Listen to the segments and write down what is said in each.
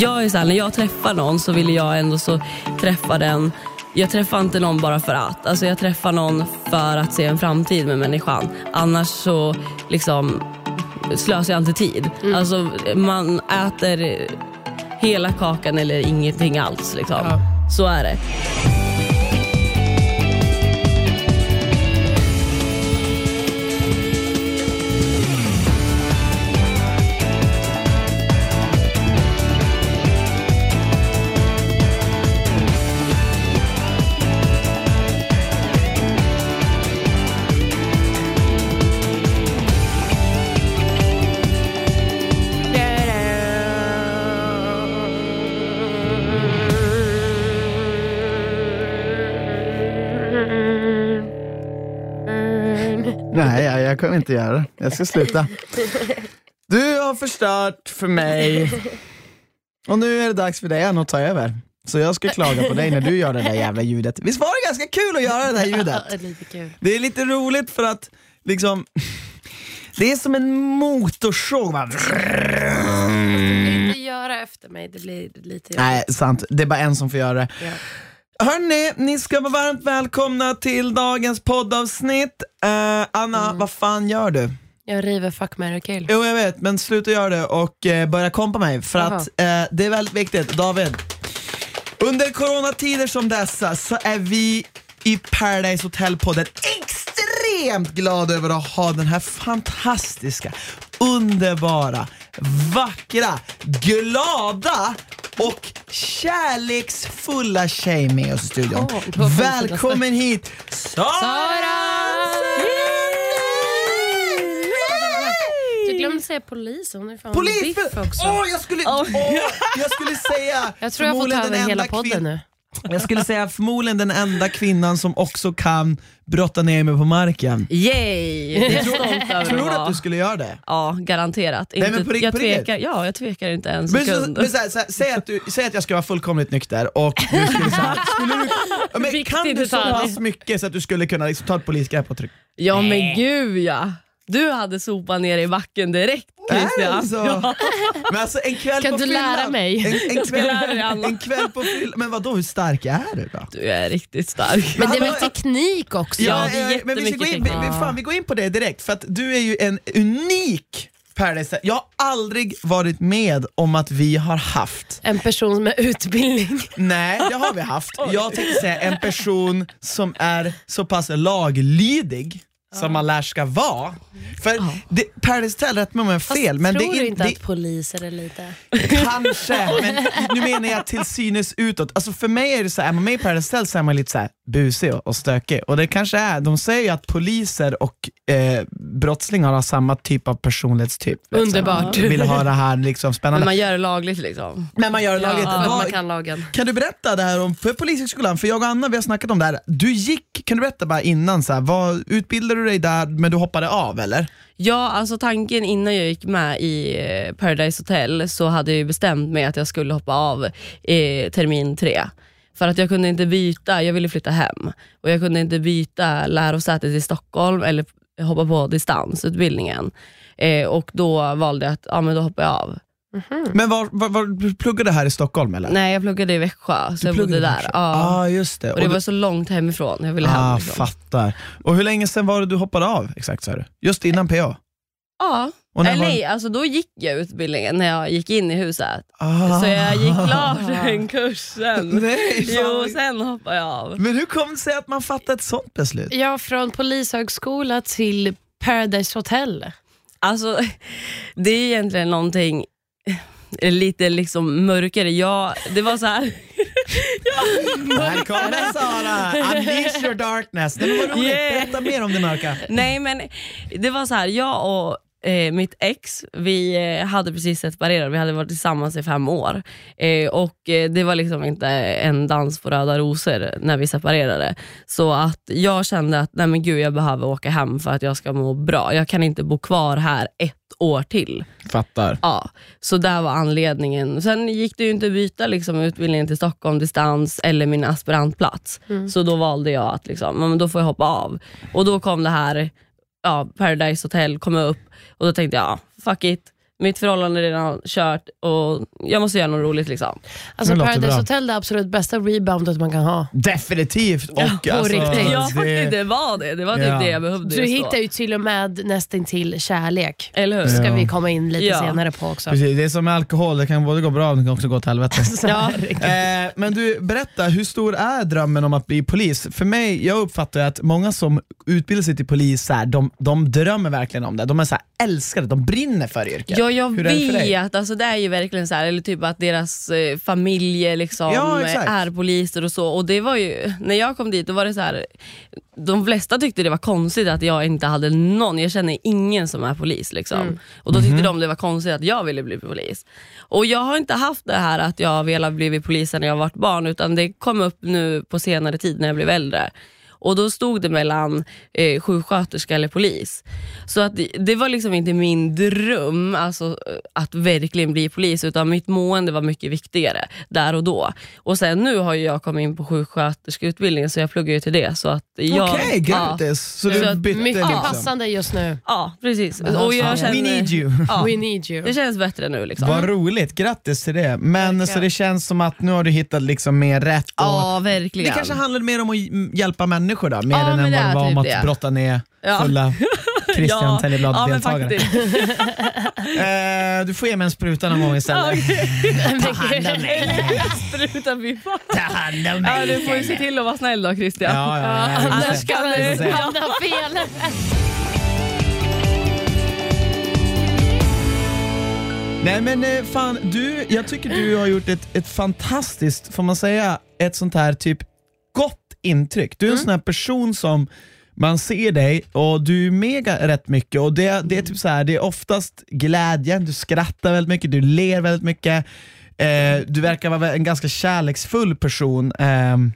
jag är så här, när jag träffar någon så vill jag ändå så träffa den jag träffar inte någon bara för att. Alltså jag träffar någon för att se en framtid med människan. Annars så liksom slösar jag inte tid. Mm. Alltså man äter hela kakan eller ingenting alls. Liksom. Ja. Så är det. Kommer inte göra det. Jag ska sluta. Du har förstört för mig. Och nu är det dags för dig att ta över. Så jag ska klaga på dig när du gör det där jävla ljudet. Visst var det ganska kul att göra det här ljudet? Lite kul. Det är lite roligt för att liksom det är som en motorsåg. inte göra efter mig, det blir lite... Nej, sant. Det är bara en som får göra det. Ja. Hörni, ni ska vara varmt välkomna till dagens poddavsnitt. Eh, Anna, vad fan gör du? Jag river fuck, marry, kill. Jo jag vet, men sluta göra det och eh, börja kompa mig för Jaha. att eh, det är väldigt viktigt. David, under coronatider som dessa så är vi i Paradise Hotel-podden extremt glada över att ha den här fantastiska, underbara, vackra, glada och kärleksfulla tjej med oss i studion. Fint. Välkommen hit Sara! Du glömde säga polis, hon är fan Polis! biff också. Åh, jag, skulle, åh, jag skulle säga jag tror jag får ta över hela podden nu. Jag skulle säga förmodligen den enda kvinnan som också kan brotta ner mig på marken. Yay! Det är över Tror du att du skulle göra det? Ja, garanterat. Nej, men på jag på tvekar, ja, jag tvekar inte en Men, så, sekund. men så här, så här, säg, att du, säg att jag ska vara fullkomligt nykter och du skulle så här, skulle du, men, Kan du så pass mycket så att du skulle kunna liksom, ta ett polisgrepp och trycka? Ja men gud ja. Du hade sopat ner i backen direkt Är det Christian. så? Ja. Men alltså en kväll Kan på du lära fyllan, mig? En, en, lära kväll, en kväll på fyllan, men vadå hur stark är du då? Du är riktigt stark. Men det är väl teknik också? Ja, det är eh, men vi, ska gå in, vi, fan, vi går in på det direkt, för att du är ju en unik Paradise. Jag har aldrig varit med om att vi har haft, En person med utbildning. nej det har vi haft, jag tänkte säga en person som är så pass laglydig som man lär ska vara. För det, Paradise Hotel, rätt mig om jag fel, men det tror är du in- inte det, att poliser är lite... Kanske, men nu menar jag till synes utåt. Alltså för mig är det så här, är man med i Paradise Hotel så är man lite så här busig och, och stökig. Och det kanske är, de säger ju att poliser och eh, brottslingar har samma typ av personlighetstyp. du. Underbart. Vill ha det här liksom Men spännande. man gör det lagligt liksom. Men man gör det Ja, lagligt. att Vad- man kan lagen. Kan du berätta det här om, för Polishögskolan, för jag och Anna vi har snackat om det här. Du gick, kan du berätta bara innan, så här, vad, utbildade du dig där men du hoppade av eller? Ja, alltså tanken innan jag gick med i eh, Paradise Hotel så hade jag ju bestämt mig att jag skulle hoppa av eh, termin tre. För att jag kunde inte byta, jag ville flytta hem och jag kunde inte byta lärosäte till Stockholm eller hoppa på distansutbildningen. Eh, och då valde jag att ja, men då hoppar jag av. Men var, var, var, du pluggade här i Stockholm eller? Nej, jag pluggade i Växjö, så jag bodde där. Ja. ah, just det. och det du- var så långt hemifrån, jag ville hem. Ah, liksom. fattar. Och hur länge sedan var det du hoppade av exakt sa du? Just innan PA? Ja, Och eller var- nej, alltså då gick jag utbildningen när jag gick in i huset. Ah. Så jag gick klart den kursen. Nej, fan. Jo, sen hoppade jag av. Men hur kom det sig att man fattade ett sånt beslut? Ja, från polishögskola till Paradise Hotel. Alltså, det är egentligen någonting lite liksom mörkare. Jag, det var så här. Här kommer Sara! Unleash your darkness. Men vad roligt, Yeah. berätta mer om det mörka. Nej men det var så här, jag och eh, mitt ex, vi eh, hade precis separerat, vi hade varit tillsammans i fem år. Eh, och eh, det var liksom inte en dans på röda rosor när vi separerade. Så att jag kände att nej men gud, jag behöver åka hem för att jag ska må bra. Jag kan inte bo kvar här ett år till. Fattar. Ja, så där var anledningen. Sen gick det ju inte att byta liksom, utbildningen till Stockholm distans eller min aspirantplats. Så då valde jag att liksom, då får jag hoppa av. Och då kom det här, ja, Paradise Hotel komma upp och då tänkte jag, ja, fuck it mitt förhållande är redan kört och jag måste göra något roligt. Liksom. Alltså Det Paradise bra. Hotel det är absolut bästa reboundet man kan ha. Definitivt. Och, på alltså, riktigt. Ja, det- faktiskt, det var det. Det var typ Ja. det jag behövde. Du hittar ju till och med nästintill kärlek. Eller hur? ska Ja. vi komma in lite Ja. senare på också. Precis, det är som med alkohol, det kan både gå bra och det kan också gå åt helvete. Så Ja. Eh, men du, berätta, hur stor är drömmen om att bli polis? För mig, jag uppfattar att många som utbildar sig till polis, så här, de, de drömmer verkligen om det. De är så här, älskar det, de brinner för yrket. Ja, jag vet. Alltså, det är ju verkligen så här, eller typ att deras eh, familjer liksom, Ja, är poliser och så. Och det var ju, när jag kom dit, då var det så här, de flesta tyckte det var konstigt att jag inte hade någon, jag känner ingen som är polis. Liksom. Mm. Och då tyckte Mhm. de det var konstigt att jag ville bli polis. Och jag har inte haft det här att jag velat bli polis när jag varit barn, utan det kom upp nu på senare tid när jag blev äldre. Och då stod det mellan eh, sjuksköterska eller polis. Så att det, det var liksom inte min dröm alltså, eh, att verkligen bli polis, utan mitt mående var mycket viktigare där och då. Och sen nu har ju jag kommit in på sjuksköterskeutbildningen så jag pluggar ju till det. Så att jag, Okej, ja, grattis! Så Så du bytte Mycket liksom. passande just nu. ja, precis. Och jag alltså, känner, We need you. Ja, We need you. det känns bättre nu. Liksom. Vad roligt, grattis till det. Men Verkligen. så det känns som att nu har du hittat liksom mer rätt. Och Ja, det verkligen. kanske handlar mer om att hj- hjälpa människor då, mer Ja, än än vad det var om typ att det. brotta ner Ja. fulla Christian ja, men Teleblad-deltagare. faktiskt. eh, du får ge mig en spruta någon gång istället. Ta hand om mig. Spruta fan. Ta hand om Ja, mig du får ju se till att vara snäll då Christian. Ja, ja, ja, ja, Annars kan se. hamna fel. Nej men eh, fan, du, jag tycker du har gjort ett, ett fantastiskt, får man säga, ett sånt här typ gott intryck. Du är en sån här person som man ser dig och du är mega rätt mycket och det, det är typ så här, det är oftast glädjen, du skrattar väldigt mycket, du ler väldigt mycket. Eh, du verkar vara en ganska kärleksfull person. ehm,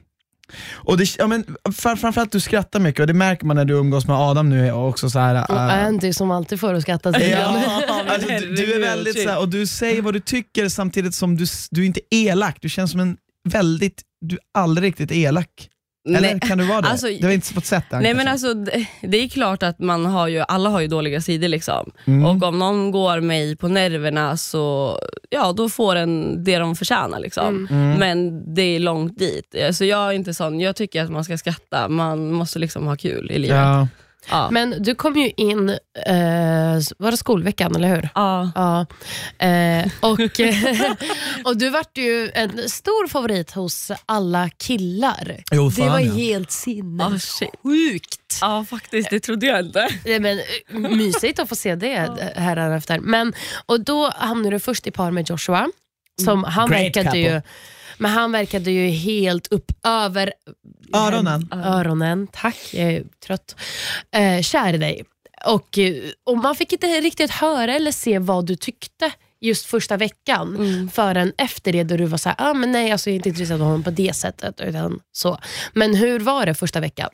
och det, ja, men, fram- framförallt du skrattar mycket och det märker man när du umgås med Adam nu och också så här, Och eh, Andy som alltid får att skratta. Ja, alltså, du, du är väldigt så här, och du säger vad du tycker samtidigt som du, du är inte elak. Du känns som en väldigt, du är aldrig riktigt elak. Eller Nej, kan du vara det? alltså, det har inte fått sett än. Nej men alltså det, det är klart att man har ju, alla har ju dåliga sidor liksom. Mm. Och om någon går mig på nerverna så ja, då får en det de förtjänar. Liksom. Mm. Men det är långt dit. Alltså, jag är inte sån, jag tycker att man ska skratta, man måste liksom ha kul i livet. ja. Ja. Men du kom ju in, eh, var det skolveckan eller hur? Ja. Ja. Eh, och, och du vart ju en stor favorit hos alla killar. Jo, det fan, var ja. helt Ah, sinnessjukt. ja faktiskt, det trodde jag inte. Men, eh, mysigt att få se det här efter. Men, och då hamnade du först i par med Joshua. Som han Great verkade ju, couple. Men han verkade ju helt upp över Öronen. öronen. Tack, jag är trött. Eh, kär i dig. Och, eh, och man fick inte riktigt höra eller se vad du tyckte just första veckan Mm. förrän efter det då du var såhär, ah, men nej alltså, jag är inte intresserad av honom på det sättet. Utan så. Men hur var det första veckan?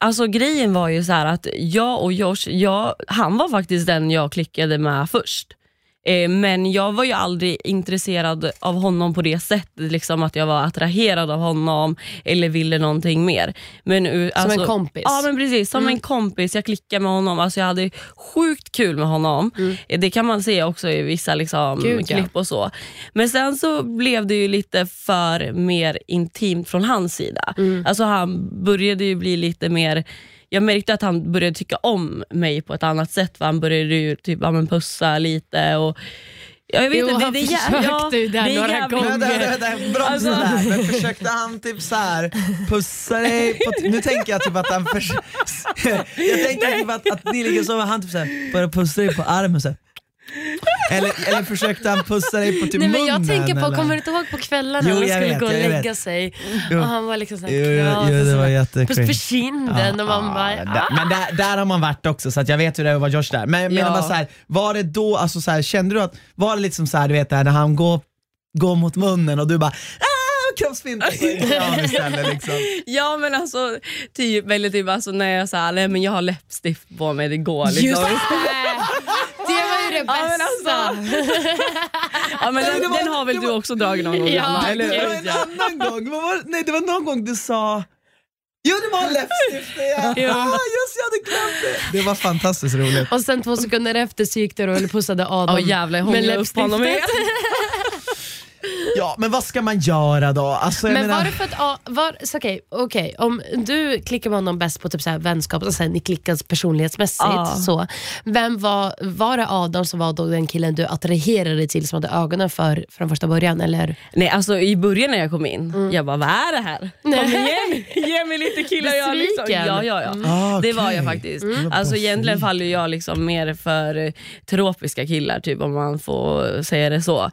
Alltså grejen var ju så här att jag och Josh, jag, han var faktiskt den jag klickade med först. Eh, men jag var ju aldrig intresserad av honom på det sättet, liksom att jag var attraherad av honom eller ville någonting mer. Men, eh, Som alltså, en kompis? Ja men precis, som Mm. en kompis. Jag klickade med honom, alltså jag hade sjukt kul med honom. Eh, Det kan man se också i vissa liksom, Gud, klipp och så. Men sen så blev det ju lite för mer intimt från hans sida. Mm. Alltså han började ju bli lite mer jag märkte att han började tycka om mig på ett annat sätt. För han började ju typ, ja, men pussa lite och Ja, jag vet Jo, inte, han det, försökte ja, ju där det är några jävligt- gånger. Vänta, vänta, vänta, Alltså- där. Men försökte han typ så här pussa dig på Nu tänker jag typ att han förs- Jag tänker typ att, att ni ligger så och han typ så här, börjar pussa dig på armen så här. Eller, eller försökte han pussa dig på typ Nej, men munnen? jag tänker på, eller? kommer du inte ihåg på kvällarna när han skulle vet, gå och jag vet. lägga sig Jo. och han var liksom såhär Jo, jo, jo, och det var på kinden och man bara, Ja, ah. där, men där, där har man varit också så att jag vet hur det är att vara Josh där. Men jag menar Ja. bara så här, var det då, alltså så här, kände du att, var det liksom så här, du vet där, när han går, går mot munnen och du bara ah, av istället liksom. Ja men alltså, typ, eller typ alltså, när jag sa nej men jag har läppstift på mig, det går liksom. Just det! Det Ja, men bästa. alltså. Ja, men den, var- den har väl du också dragit någon gång? Ja, Anna, eller Det var en annan gång, var, nej det var någon gång du sa Jo det var läppstiftet ja! Ja. Ah, just jag hade glömt det! Det var fantastiskt roligt. Och sen två sekunder efter så gick du och pussade Adam Åh jävlar, jag hånglade upp honom. Ja men vad ska man göra då? Alltså, jag Men menar, var det för att, var, så okej, okej, om du klickar med honom bäst på typ så här vänskap och sen ni klickas personlighetsmässigt, Ja. så, vem var, var det Adam som var då den killen du attraherade till som hade ögonen för från första början? Eller? Nej alltså i början när jag kom in, jag bara vad är det här? Kom Nej. igen, ge mig lite killar jag liksom. Besviken. Ja, ja, ja. Ah, Det var jag faktiskt. Mm. Alltså egentligen faller jag liksom mer för eh, tropiska killar typ om man får säga det så.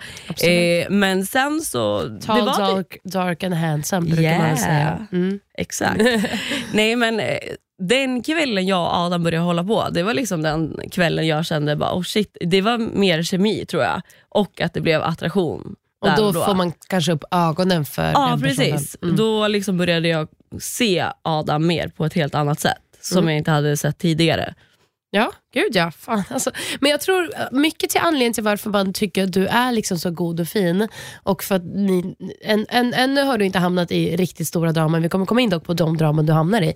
Eh, men sen så... Tall, dark, dark and handsome brukar Yeah. man säga. Mm. Exakt. Nej men eh, den kvällen jag och Adam började hålla på, det var liksom den kvällen jag kände bara oh shit, det var mer kemi tror jag. Och att det blev attraktion. Och där då, får man kanske upp ögonen för Ja den personen. precis. Mm. Då liksom började jag se Adam mer på ett helt annat sätt. Som Mm. jag inte hade sett tidigare. Ja, gud ja. Fan, alltså. Men jag tror eh, mycket till anledningen till varför man tycker att du är liksom så god och fin och för att ni, en, en, ännu har du inte hamnat i riktigt stora draman, vi kommer komma in dock på de draman du hamnar i,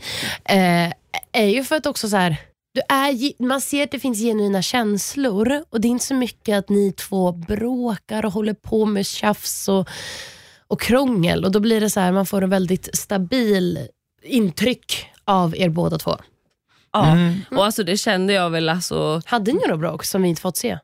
eh, är ju för att också så här, du är, man ser att det finns genuina känslor och det är inte så mycket att ni två bråkar och håller på med tjafs och, och krångel och då blir det så här, man får en väldigt stabil intryck av er båda två. Ja. Mm. Och alltså det kände jag väl alltså, Hade ni några bråk som vi inte fått se?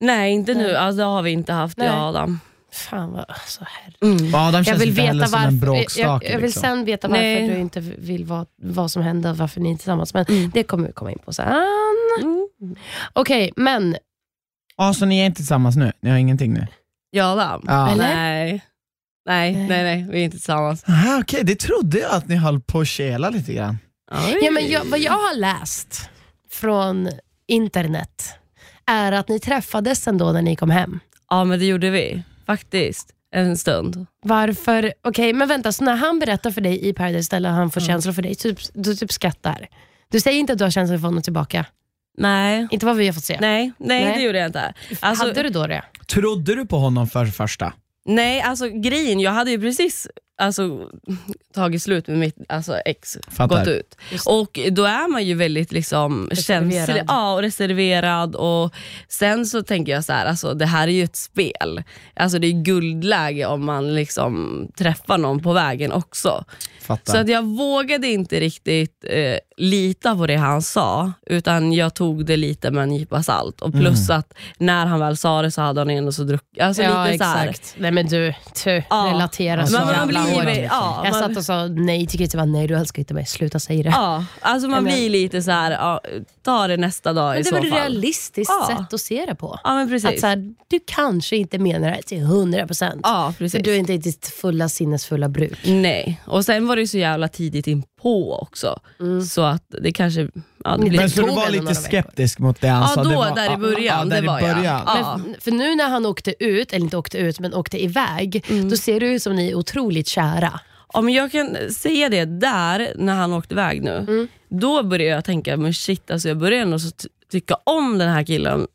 nej inte nu, alltså, det har vi inte haft jag och Adam. Fan vad, alltså, herre. Mm. Adam Jag känns vill inte heller veta som en varför. Jag, bråkstake. jag vill liksom. sen veta varför Nej. du inte vill vad, vad som hände och varför ni är tillsammans. Men Mm. det kommer vi komma in på sen. Mm. Okej, men Ja, så ni är inte tillsammans nu? Ni har ingenting nu? Jag och Adam? Nej. Nej, Nej. nej, vi är inte tillsammans. Aha, Okej, det trodde jag att ni höll på att kela lite grann. Ja, men jag, vad jag har läst från internet är att ni träffades ändå när ni kom hem. Ja men det gjorde vi, faktiskt. En stund. Varför? Okej, men vänta, så när han berättar för dig i Paradise eller han får känslor för dig, typ, du typ skrattar. Du säger inte att du har känslor för honom tillbaka? Nej, Inte vad vi har fått se. nej, nej, Nej. det gjorde jag inte. Alltså, Hade du då det? Trodde du på honom för första? Nej, alltså grejen, jag hade ju precis alltså, tagit slut med mitt alltså, ex, Fattar. gått ut. Och då är man ju väldigt liksom, Reserverad. känslig ja, och reserverad. Och sen så tänker jag så här, alltså, det här är ju ett spel. Alltså, det är guldläge om man liksom träffar någon på vägen också. Fattar. Så att jag vågade inte riktigt eh, lita på det han sa, utan jag tog det lite med en nypa salt. Och plus Mm. att när han väl sa det så hade han ändå så druckit. Alltså ja, lite så här, exakt. Nej men du, tu, Ja. relatera så men man jävla blir, ja, Jag man, satt och sa nej till Christer, nej du älskar inte mig, sluta säga det. ja, alltså man Men- blir lite så här, ja, ta det nästa dag men i det så var ett fall. realistiskt Ja. sätt att se det på. Ja men precis. Att så här, du kanske inte menar det till 100%. ja, För du är inte i ditt fulla sinnesfulla bruk. Nej, och sen var det så jävla tidigt inpå också. Mm. Så att det kanske... Ja, det Men blir Men så du var lite skeptisk mot det han Ja, sa? då, det var, där i början, Ja, det där i var jag. början. Ja. Men, för nu när han åkte ut, eller inte åkte ut, men åkte iväg, Mm. då ser det ut som ni är otroligt kära. Ja, men jag kan säga det, där när han åkte iväg nu, Mm. då började jag tänka, men shit, alltså jag började ändå tycka om den här killen.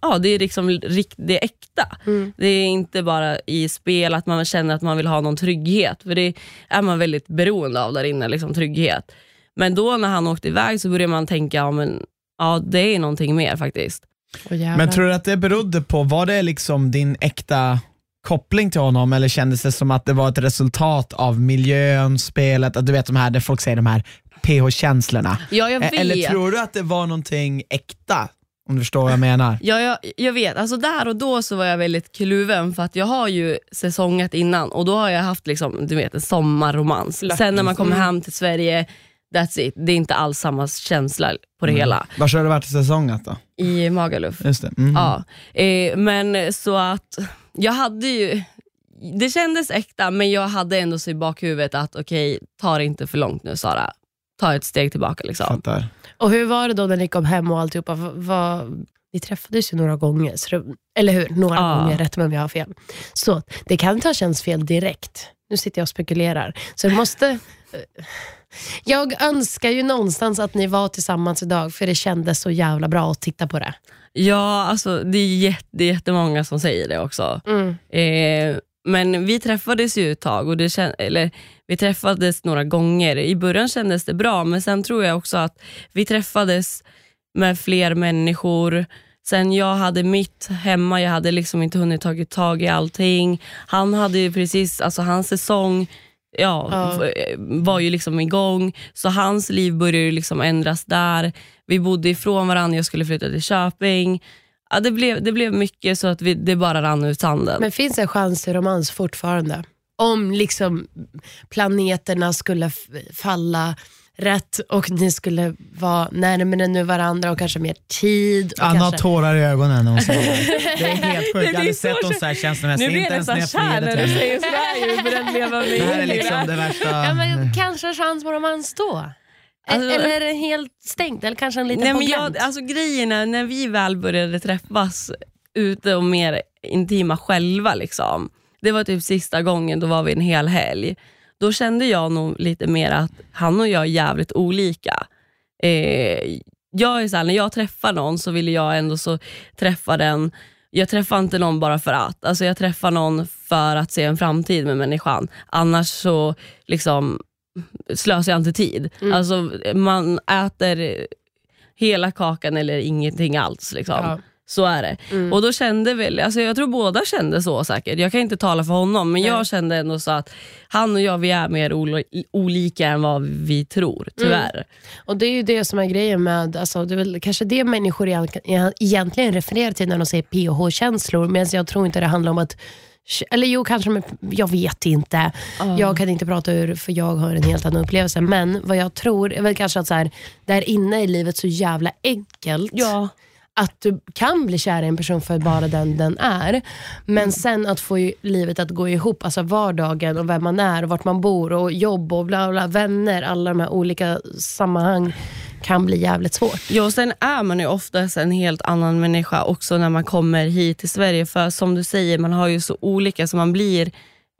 Ja, det är liksom rikt, det är äkta. Mm. Det är inte bara i spel att man känner att man vill ha någon trygghet, för det är man väldigt beroende av där inne, liksom trygghet. Men då när han åkte iväg så började man tänka, ja, men, ja det är någonting mer faktiskt. Jävlar. Men tror du att det berodde på, var det liksom din äkta koppling till honom eller kändes det som att det var ett resultat av miljön, spelet, att du vet de här där folk säger de här PH-känslorna? Ja, jag E- vet. Eller tror du att det var någonting äkta? Om du förstår vad jag menar? Ja, jag, jag vet. Alltså där och då så var jag väldigt kluven för att jag har ju säsongat innan och då har jag haft liksom, du vet, en sommarromans. Sen när man kommer hem till Sverige, that's it. Det är inte alls samma känsla på det hela. Var har du varit säsongat då? I Magaluf. Just det. Mhm. Ja. Eh, men så att jag hade ju, det kändes äkta men jag hade ändå så i bakhuvudet att okej, ta det inte för långt nu Sara. Ta ett steg tillbaka liksom. Fattar. Och hur var det då när ni kom hem och alltihopa? Va- Vad, ni träffades ju några gånger, så det, eller hur? Några Ja. gånger, rätt mig om jag har fel. Så det kan inte ha känts fel direkt. Nu sitter jag och spekulerar. Så det måste... Jag önskar ju någonstans att ni var tillsammans idag, för det kändes så jävla bra att titta på det. Ja, alltså det är, jätte, jättemånga som säger det också. Mm. Eh, Men vi träffades ju ett tag, och det kän- eller vi träffades några gånger. I början kändes det bra, men sen tror jag också att vi träffades med fler människor. Sen jag hade mitt hemma, jag hade liksom inte hunnit tagit tag i allting. Han hade ju precis, alltså hans säsong ja, Ja. f- var ju liksom igång, så hans liv började liksom ändras där. Vi bodde ifrån varandra, jag skulle flytta till Köping. Ja, det, blev, det blev mycket så att vi, det bara rann ut sanden. Men finns det en chans till romans fortfarande? Om liksom planeterna skulle falla rätt och ni skulle vara närmare nu varandra och kanske mer tid. Och Anna har kanske... tårar i ögonen när hon säger det. Det är helt sjukt. Jag har blir aldrig så sett hon så här nu känslomässigt. blir Inte jag nästan kär när du säger sådär leva mig Det här är liksom det Ja, värsta. men kanske en chans på romans då? Alltså- eller är det helt stängt? Eller kanske en liten Nej, men jag, alltså, grejen är, när vi väl började träffas ute och mer intima själva, liksom, det var typ sista gången, då var vi en hel helg. Då kände jag nog lite mer att han och jag är jävligt olika. Eh, jag är så här, när jag träffar någon så vill jag ändå så träffa den jag träffar inte någon bara för att. Alltså jag träffar någon för att se en framtid med människan. Annars så liksom slösar jag inte tid. Mm. Alltså man äter hela kakan eller ingenting alls. Liksom. Ja. Så är det. Mm. Och då kände väl, alltså jag tror båda kände så säkert. Jag kan inte tala för honom, men Nej. jag kände ändå så att han och jag vi är mer olo- olika än vad vi tror, tyvärr. Och Det är ju det som är grejen med, alltså, det är väl kanske det människor egent- egentligen refererar till när de säger PH-känslor, men jag tror inte det handlar om att eller jo, kanske, men jag vet inte. Jag kan inte prata ur, för jag har en helt annan upplevelse. Men vad jag tror är väl kanske att så här, där inne i livet så jävla enkelt Ja. Att du kan bli kär i en person för bara den den är. Men sen att få livet att gå ihop, alltså vardagen och vem man är och vart man bor och jobb och bla bla, vänner, alla de här olika sammanhang kan bli jävligt svårt. Ja, och sen är man ju oftast en helt annan människa också när man kommer hit till Sverige. För som du säger, man har ju så olika så man blir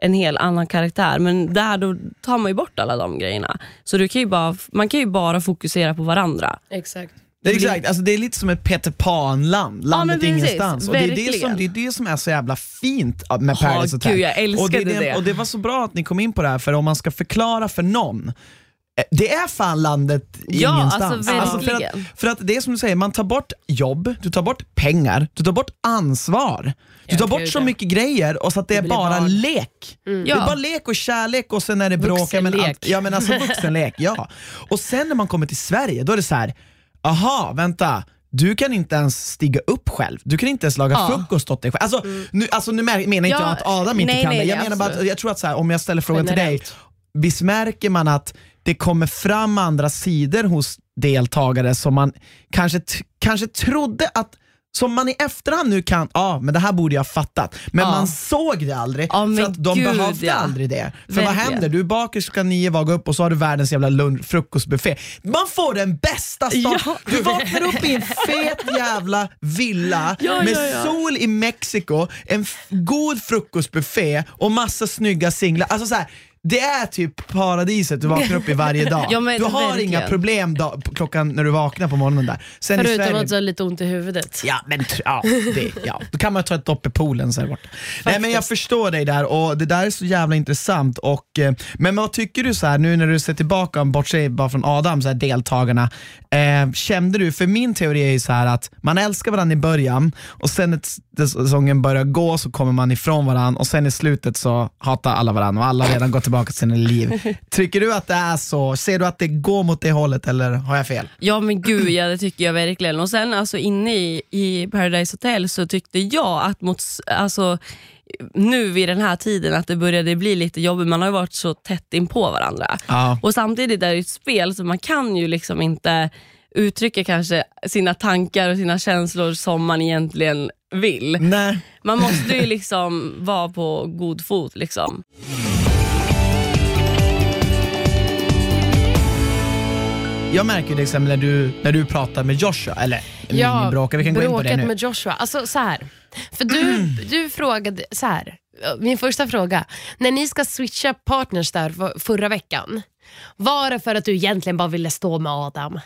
en helt annan karaktär. Men där då tar man ju bort alla de grejerna. Så du kan ju bara, man kan ju bara fokusera på varandra. Exakt. Det är, exakt, alltså det är lite som ett Peter Pan-land, landet precis, ingenstans. Och det, är det, som, det är det som är så jävla fint med Ja, Paradise Hotel. gud, jag älskade och det, det. Och det var så bra att ni kom in på det här, för om man ska förklara för någon, eh, det är fan landet Ja, ingenstans. alltså, för, att, för att det är som du säger, man tar bort jobb, du tar bort pengar, du tar bort ansvar. Du Ja, tar bort så ja. mycket grejer och så att det, Det är bara barn. lek. Det är Ja. bara lek och kärlek och sen är det bråk. Ja, men, Vuxenlek. ja men alltså vuxenlek, ja. Och sen när man kommer till Sverige, då är det så här. Aha vänta, du kan inte ens stiga upp själv, du kan inte ens laga Ja. frukost åt dig själv. Alltså, nu, alltså, nu menar inte Ja, jag att Adam inte nej, kan nej, det, jag menar bara att, jag tror att så här, om jag ställer frågan till dig, visst märker man att det kommer fram andra sidor hos deltagare som man kanske, kanske trodde att som man i efterhand nu kan, ja men det här borde jag fattat, men Ja. man såg det aldrig Ja, för att de gud, behövde ja. aldrig det. För vad Verkligen. händer? Du är bakis klockan nio, vaknar upp och så har du världens jävla lunch, frukostbuffé. Man får den bästa start. Ja. Du vaknar upp i en fet jävla villa Ja, med sol i Mexiko, en god frukostbuffé och massa snygga singlar. Alltså så här, det är typ paradiset du vaknar upp i varje dag. Ja, du har verkligen. inga problem på klockan när du vaknar på morgonen där. Sen Förutom Sverige, att du har lite ont i huvudet. Ja, men ja, det, ja. Då kan man ta ett dopp i poolen så här borta. Nej men jag förstår dig där och det där är så jävla intressant. Och, eh, men vad tycker du så här nu när du ser tillbaka, bortse bara från Adam, så här, deltagarna. Eh, kände du, för min teori är ju så här att man älskar varandra i början och sen när t- säsongen börjar gå så kommer man ifrån varandra och sen i slutet så hatar alla varandra och alla har redan gått tillbaka till sina liv. Tycker du att det är så? Ser du att det går mot det hållet eller har jag fel? Ja men gud ja, det tycker jag verkligen. Och sen alltså inne i, i Paradise Hotel så tyckte jag att mot, alltså, nu vid den här tiden att det började bli lite jobbigt. Man har ju varit så tätt in på varandra. Ja. Och samtidigt är det ett spel så man kan ju liksom inte uttrycka kanske sina tankar och sina känslor som man egentligen vill. Nej. Man måste ju liksom vara på god fot. Liksom. Jag märker till exempel när du, när du pratar med Joshua, eller ni bråkar, vi kan gå in på det nu. med Joshua. Alltså så här. För du, du frågade, så här. min första fråga. När ni ska switcha partners där för- förra veckan, var det för att du egentligen bara ville stå med Adam?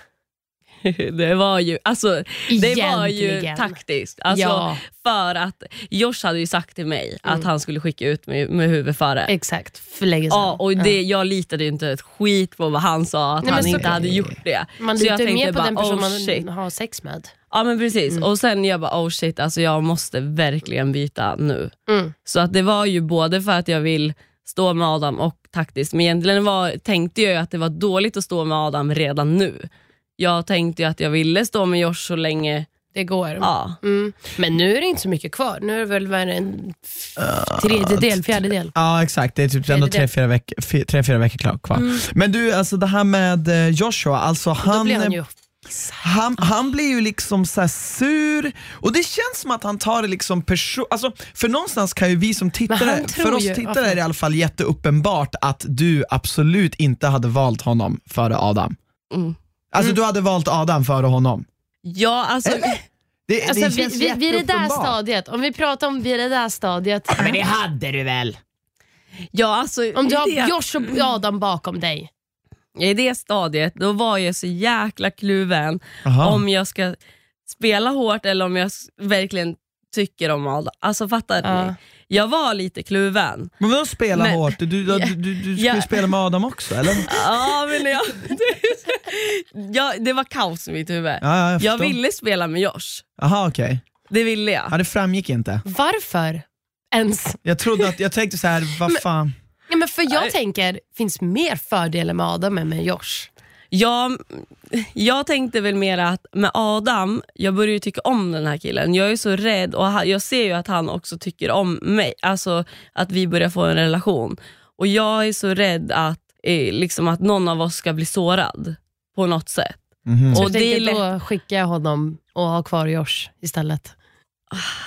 det var ju, alltså, det var ju taktiskt. Alltså, Ja. För att Josh hade ju sagt till mig att han skulle skicka ut mig med huvudet före. Exakt, för länge sedan. Ja, och det, jag litade ju inte ett skit på vad han sa, att Nej, han så- inte hade gjort det. Man litar ju tänkte mer på bara, den person oh, shit. man har sex med. Ja men precis, Mm. och sen jag bara oh shit, alltså jag måste verkligen byta nu. Mm. Så att det var ju både för att jag vill stå med Adam och taktiskt, men egentligen var, tänkte jag ju att det var dåligt att stå med Adam redan nu. Jag tänkte ju att jag ville stå med Josh så länge, Det går. ja. Mm. Men nu är det inte så mycket kvar. Nu är det väl bara en f- tredjedel, fjärdedel. Ja exakt, det är typ ändå tre, fyra veckor, tre, fyra veckor kvar. Men du, alltså det här med eh, Joshua, alltså han, han ju... han, han blir ju liksom så här sur och det känns som att han tar det liksom person... Alltså, för någonstans kan ju vi som tittare, för oss ju- tittare är det i alla fall jätteuppenbart att du absolut inte hade valt honom före Adam. Mm. Alltså du hade valt Adam före honom. Ja alltså, Eller? Det, Alltså, det vid, känns vid, vid det där stadiet, om vi pratar om vid det där stadiet. Men det hade du väl? ja, alltså Om du har det, Josh och Adam bakom dig. i det stadiet då var jag så jäkla kluven Aha. om jag ska spela hårt eller om jag verkligen tycker om Adam. Alltså fattar Ja. ni? Jag var lite kluven. Men vadå spela Men- hårt? Du, du, du, du, du skulle Ja. spela med Adam också eller? Ja, men jag, ja, det var kaos i mitt huvud. Ja, ja, jag, jag ville spela med Josh. Aha, okej. Det ville jag. Ja, det framgick inte. Varför ens? Jag trodde att, jag tänkte så här, vad fan. Ja, men för jag tänker, finns mer fördelar med Adam än med Josh. Jag, jag tänkte väl mer att med Adam, jag börjar ju tycka om den här killen. Jag är så rädd och ha- jag ser ju att han också tycker om mig. Alltså att vi börjar få en relation. Och jag är så rädd att, eh, liksom att någon av oss ska bli sårad på något sätt. Mhm. Så Och det är tänker, lätt- då skickar jag honom och har kvar Josh istället.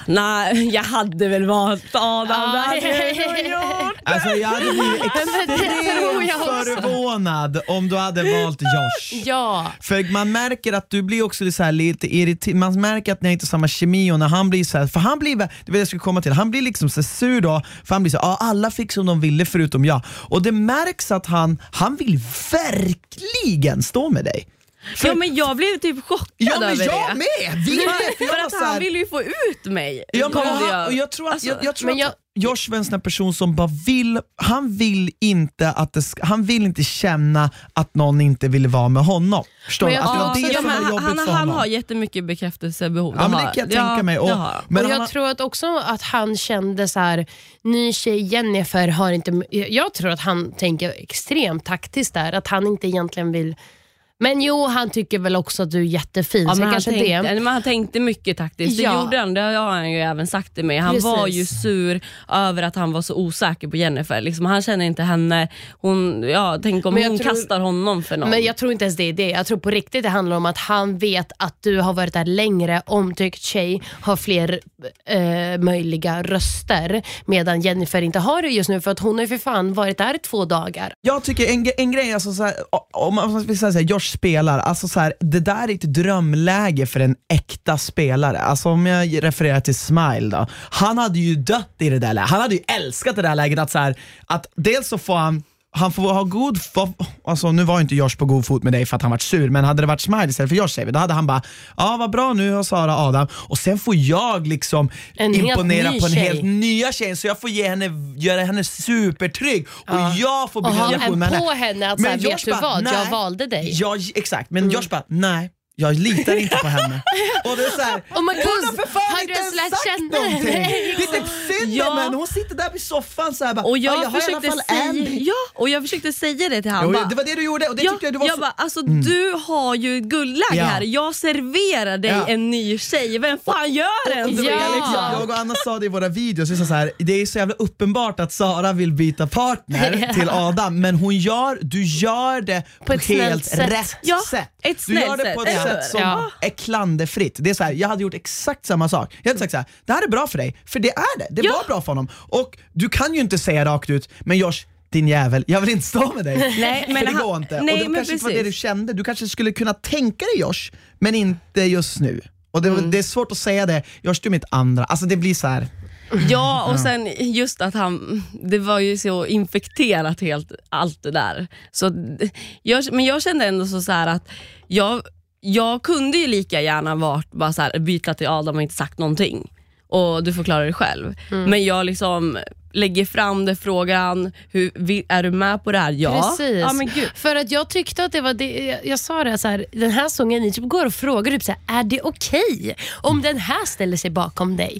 Nej, jag hade väl valt Adam. Ah, det hade jag gjort. Alltså jag hade blivit extremt förvånad om du hade valt Josh. Ja, För man märker att du blir också så här lite irriterad, man märker att ni har inte samma kemi och när han blir så här, för han blir, det var jag skulle komma till, han blir liksom så sur då, för han blir så ja alla fick som de ville förutom jag. Och det märks att han, han vill verkligen stå med dig. För, Ja, men jag blev typ chockad ja, men över jag det. med! Vi med! För jag att han ville ju få ut mig. Ja, men, och jag tror att, Alltså, jag, jag tror men att jag- Josh var en sån person som bara vill, han vill inte att det ska, han vill inte känna att någon inte vill vara med honom. Förstår Men du? jag- Att det Ja, var det ja, som var jobbigt han, för han har jättemycket bekräftelsebehov. Ja, men det kan jag han. tänka mig. Och- han. Men och jag har- tror att också att han kände så här, ny tjej Jennifer har inte... Jag tror att han tänker extremt taktiskt där, att han inte egentligen vill... Men jo, han tycker väl också att du är jättefin, Ja, så men han, tänkte, det. men han tänkte mycket taktiskt, det Ja. gjorde han. Det har han ju även sagt till mig. Han Precis. var ju sur över att han var så osäker på Jennifer. Liksom, han känner inte henne. Hon, ja, tänk om hon tror- kastar honom för någon. Men jag tror inte ens det är det. Jag tror på riktigt det handlar om att han vet att du har varit där längre, omtyckt tjej, har fler eh, möjliga röster. Medan Jennifer inte har det just nu för att hon har ju för fan varit där i två dagar. Jag tycker en, en grej, alltså så här, om man vill säga så här, Josh spelar, alltså så här, det där är ett drömläge för en äkta spelare. Alltså om jag refererar till Smile då, han hade ju dött i det där läget. Han hade ju älskat det där läget att, så här, att dels så får han han får ha god, alltså nu var inte Josh på god fot med dig för att han var sur, men hade det varit Smile istället för Josh säger vi, då hade han bara, ja vad bra nu har Sara Adam, och sen får jag liksom En imponera på en tjej. helt nya tjej, så jag får ge henne, göra henne supertrygg och jag får Och bygga ha relation en henne. på henne att Men så här, vet du vad, jag nej. valde dig. Ja, exakt, men Josh bara, nej. Jag litar inte på henne. Och det är så här, Oh my hon har för fan inte ens ens sagt känna någonting. Nej. Det är typ synd Ja. om henne, hon sitter där vid soffan så här, bara, och jag, "Ja, har i alla fall säga, en." ja, och jag försökte säga det till honom. Det var det du gjorde och det ja, tyckte jag du var jag så... bara, alltså du har ju ett guldläge Ja. här. Jag serverar dig Ja. en ny tjej. Vem fan gör en Och det Ja. det liksom, jag och Anna sa det i våra videos, vi sa så här, det är så jävla uppenbart att Sara vill byta partner Ja. till Adam, men hon gör, du gör det på, ett snällt helt sätt. rätt Ja, sätt. ett du gör snällt det på ett sätt, sätt som Ja. är klanderfritt. Det är så här, jag hade gjort exakt samma sak. Jag hade sagt så här, det här är bra för dig, för det är det. Det Ja. var bra för honom. Och du kan ju inte säga rakt ut, men Josh, din jävel, jag vill inte stå med dig. Nej, men det går inte. nej, och det kanske inte var det du kände. Du kanske skulle kunna tänka dig Josh, men inte just nu. Och det, Mm. det är svårt att säga det, Josh du är mitt andra. Alltså det blir så här. Ja, och sen just att han, det var ju så infekterat helt allt det där. Så, jag, men jag kände ändå så, så här att jag jag kunde ju lika gärna varit bara så här, byta till Adam och inte sagt någonting. Och du får klara dig själv. Mm. Men jag liksom lägger fram det, frågar han, hur, är du med på det här? Ja. Precis. ja men gud. För att jag tyckte att det var det, jag, jag sa det så här, den här sången, ni typ går och frågar typ så här, är det okej om den här ställer sig bakom dig?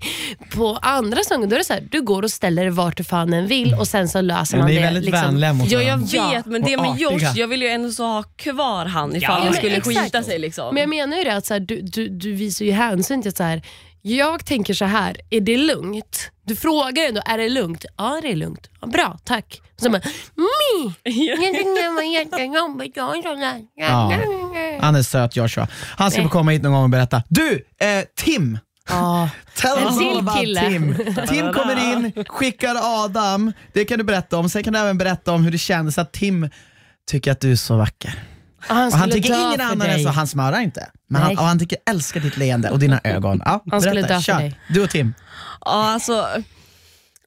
På andra sånger då är det så här, du går och ställer dig vart du fan än vill och sen så löser Men man ni är det. väldigt liksom. vänliga mot Ja, jag vet, Ja. men det med. Josh, jag vill ju ändå så ha kvar han ifall Ja, men skulle exakt. skita sig. Liksom. Men jag menar ju det att så här, du, du, du visar ju hänsyn till att så här, jag tänker så här, är det lugnt? Du frågar ändå, är det lugnt? Ja, det är lugnt. Ja, bra, tack. Och så bara, mi! Jag tyckte det var jättejobbigt. Jag är så där. Ja. Han är söt Joshua. Han ska få komma hit någon gång och berätta. Du, eh, Tim! Ja. Tell En us all till about kille. Tim. Tim kommer in, skickar Adam. Det kan du berätta om. Sen kan du även berätta om hur det kändes att Tim tycker att du är så vacker. Han Och han tycker ingen annan dig. så, han smörar inte. Men han, Nej. och han tycker älskar ditt leende och dina ögon. Ja, Han skulle dö för kör. dig. Du och Tim. Ja, alltså,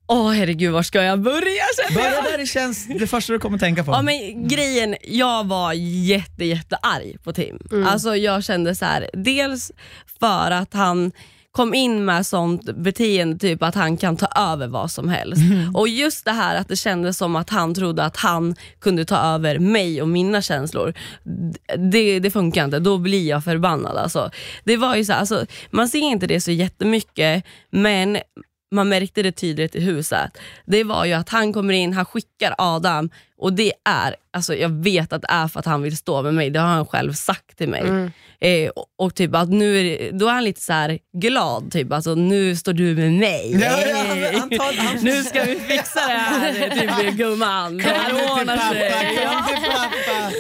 åh herregud, var ska jag börja? Börja där det känns det första du kommer tänka på. Ja, men grejen, jag var jätte, jätte arg på Tim. Alltså, jag kände så här, dels för att han kom in med sånt beteende, typ att han kan ta över vad som helst. Och just det här att det kändes som att han trodde att han kunde ta över mig och mina känslor. Det, det funkar inte, då blir jag förbannad. Alltså. Det var ju så här, alltså, man ser inte det så jättemycket, men man märkte det tydligt i huset. Det var ju att han kommer in, han skickar Adam och det är, alltså jag vet att det är för att han vill stå med mig, det har han själv sagt till mig. Eh, och, och typ att nu är det, då är han lite så glad, typ alltså nu står du med mig. Ja, ja, han- han tar- han- nu ska vi fixa det här typ, gumman. Det här ordnar sig. Pappa.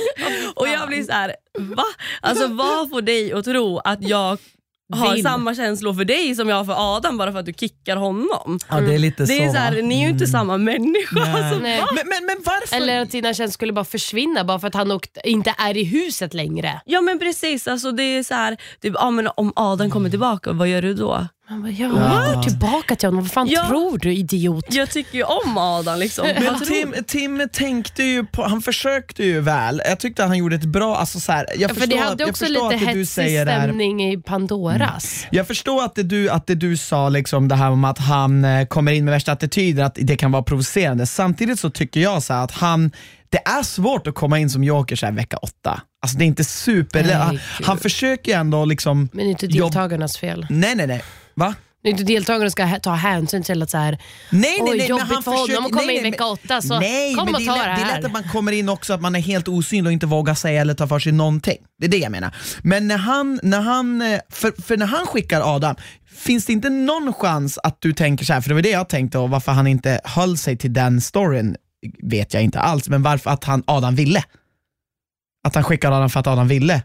Och jag blir så här, va? Alltså vad får dig att tro att jag har Vill. samma känslor för dig som jag har för Adam bara för att du kickar honom? Ja, det är lite Det är så. så här, ni är ju inte samma människa. Nej. Alltså, Nej. Men, men, men varför? Eller att dina känslor skulle bara försvinna bara för att han åkt, inte är i huset längre. Ja men precis, alltså, det är så här, typ, ja, men om Adam kommer tillbaka, vad gör du då? Man bara, ja, gå tillbaka till honom. Vad fan Ja. tror du idiot? Jag tycker ju om Adam. Liksom. Men Tim, Tim tänkte ju på, han försökte ju väl. Jag tyckte att han gjorde ett bra, alltså så här, jag Ja, för förstår, det hade jag också förstår lite hetsig stämning i Pandoras. Jag förstår att det du, att det du sa, liksom det här om att han eh, kommer in med värsta attityder, att det kan vara provocerande. Samtidigt så tycker jag så här att han, det är svårt att komma in som joker så här vecka åtta. Alltså det är inte super, Nej, han, försöker ju ändå liksom... Men det är inte deltagarnas fel. Nej nej nej, va? Det är inte deltagarna ska ta hänsyn till att så här, Nej, nej, nej, jobbigt han för honom att komma nej, in vecka åtta, så nej, kom men och det ta är, lätt, det det är här. lätt att man kommer in också att man är helt osynlig och inte vågar säga eller ta för sig någonting. Det är det jag menar. Men när han, när han, för, för när han skickar Adam, finns det inte någon chans att du tänker så här, för det var det jag tänkte och varför han inte höll sig till den storyn vet jag inte alls, men varför att han, Adam ville. Att han skickar Adam för att Adam ville.